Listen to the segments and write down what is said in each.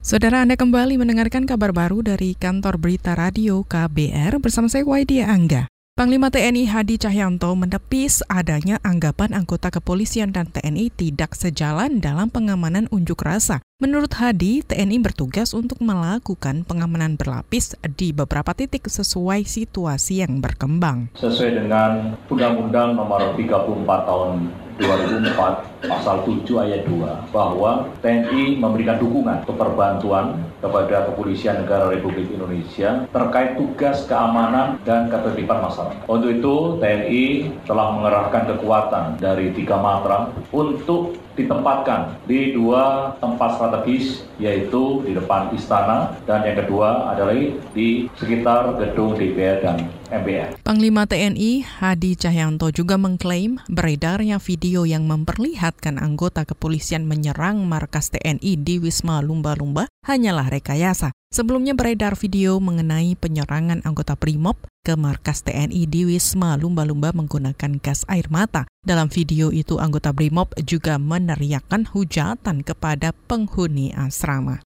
Saudara Anda kembali mendengarkan kabar baru dari kantor berita radio KBR bersama saya Waidia Angga. Panglima TNI Hadi Cahyanto menepis adanya anggapan anggota kepolisian dan TNI tidak sejalan dalam pengamanan unjuk rasa. Menurut Hadi, TNI bertugas untuk melakukan pengamanan berlapis di beberapa titik sesuai situasi yang berkembang. Sesuai dengan Undang-Undang Nomor 34 Tahun 2004 pasal 7 ayat 2 bahwa TNI memberikan dukungan atau perbantuan kepada kepolisian negara Republik Indonesia terkait tugas keamanan dan ketertiban masyarakat. Untuk itu TNI telah mengerahkan kekuatan dari tiga matra untuk ditempatkan di dua tempat strategis yaitu di depan istana dan yang kedua adalah di sekitar gedung DPR dan MPR. Panglima TNI Hadi Cahyanto juga mengklaim beredarnya video yang memperlihatkan anggota kepolisian menyerang markas TNI di Wisma Lumba-Lumba hanyalah rekayasa. Sebelumnya beredar video mengenai penyerangan anggota Brimob ke markas TNI di Wisma Lumba-Lumba menggunakan gas air mata. Dalam video itu anggota Brimob juga meneriakkan hujatan kepada penghuni asrama.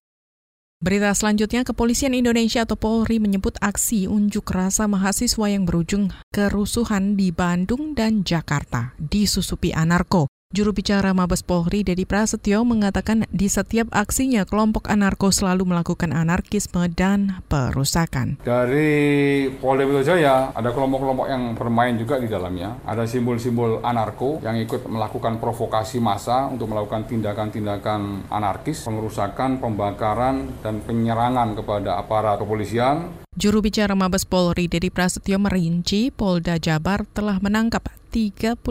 Berita selanjutnya, Kepolisian Indonesia atau Polri menyebut aksi unjuk rasa mahasiswa yang berujung kerusuhan di Bandung dan Jakarta disusupi anarko. Juru bicara Mabes Polri, Dedi Prasetyo, mengatakan di setiap aksinya kelompok anarko selalu melakukan anarkisme dan perusakan. Dari Polda Metro Jaya, ada kelompok-kelompok yang bermain juga di dalamnya. Ada simbol-simbol anarko yang ikut melakukan provokasi massa untuk melakukan tindakan-tindakan anarkis, pengerusakan, pembakaran, dan penyerangan kepada aparat kepolisian, Juru bicara Mabes Polri Dedi Prasetyo merinci Polda Jabar telah menangkap 35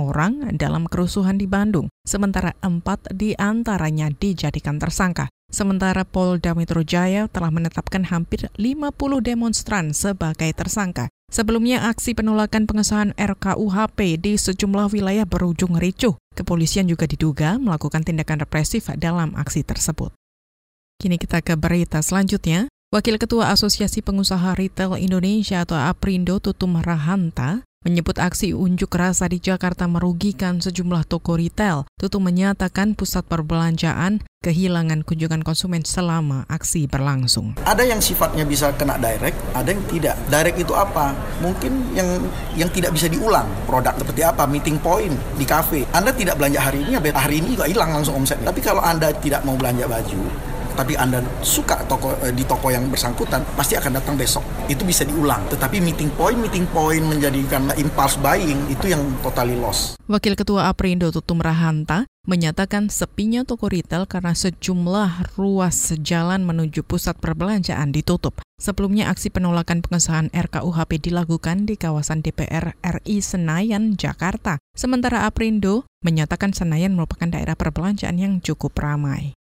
orang dalam kerusuhan di Bandung, sementara empat di antaranya dijadikan tersangka. Sementara Polda Metro Jaya telah menetapkan hampir 50 demonstran sebagai tersangka. Sebelumnya aksi penolakan pengesahan RKUHP di sejumlah wilayah berujung ricuh. Kepolisian juga diduga melakukan tindakan represif dalam aksi tersebut. Kini kita ke berita selanjutnya. Wakil Ketua Asosiasi Pengusaha Retail Indonesia atau APRindo Tutum Rahanta menyebut aksi unjuk rasa di Jakarta merugikan sejumlah toko retail. Tutum menyatakan pusat perbelanjaan kehilangan kunjungan konsumen selama aksi berlangsung. Ada yang sifatnya bisa kena direct, ada yang tidak. Direct itu apa? Mungkin yang yang tidak bisa diulang. Produk seperti apa? Meeting point di cafe. Anda tidak belanja hari ini, hari ini juga hilang langsung omsetnya. Tapi kalau Anda tidak mau belanja baju, tapi Anda suka toko eh, di toko yang bersangkutan, pasti akan datang besok. Itu bisa diulang. Tetapi meeting point, meeting point menjadikan impulse buying itu yang totally loss. Wakil Ketua Aprindo Tutum Rahanta menyatakan sepinya toko retail karena sejumlah ruas jalan menuju pusat perbelanjaan ditutup. Sebelumnya aksi penolakan pengesahan RKUHP dilakukan di kawasan DPR RI Senayan, Jakarta. Sementara Aprindo menyatakan Senayan merupakan daerah perbelanjaan yang cukup ramai.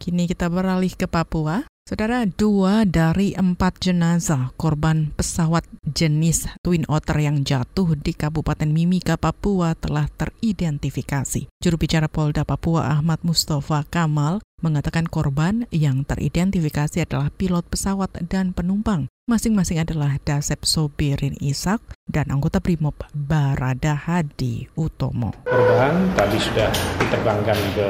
Kini kita beralih ke Papua. Saudara, dua dari empat jenazah korban pesawat jenis Twin Otter yang jatuh di Kabupaten Mimika, Papua telah teridentifikasi. Juru bicara Polda Papua Ahmad Mustafa Kamal mengatakan korban yang teridentifikasi adalah pilot pesawat dan penumpang. Masing-masing adalah Dasep Sobirin Isak dan anggota Brimob Barada Hadi Utomo. Korban tadi sudah diterbangkan ke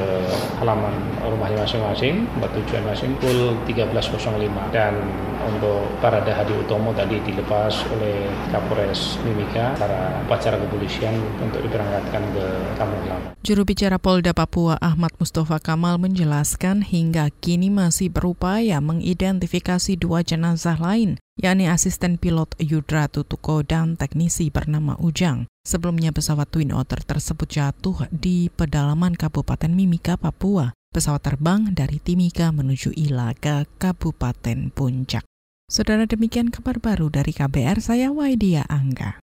halaman rumahnya masing-masing, tujuan masing pukul 13.05 dan untuk Barada Hadi Utomo tadi dilepas oleh Kapolres Mimika para upacara kepolisian untuk diberangkatkan ke kampung halaman. Juru bicara Polda Papua Ahmad Mustafa Kamal menjelaskan hingga kini masih berupaya mengidentifikasi dua jenazah lain yakni asisten pilot Yudra Tutuko dan teknisi bernama Ujang. Sebelumnya pesawat Twin Otter tersebut jatuh di pedalaman Kabupaten Mimika, Papua. Pesawat terbang dari Timika menuju Ila ke Kabupaten Puncak. Saudara demikian kabar baru dari KBR, saya Waidia Angga.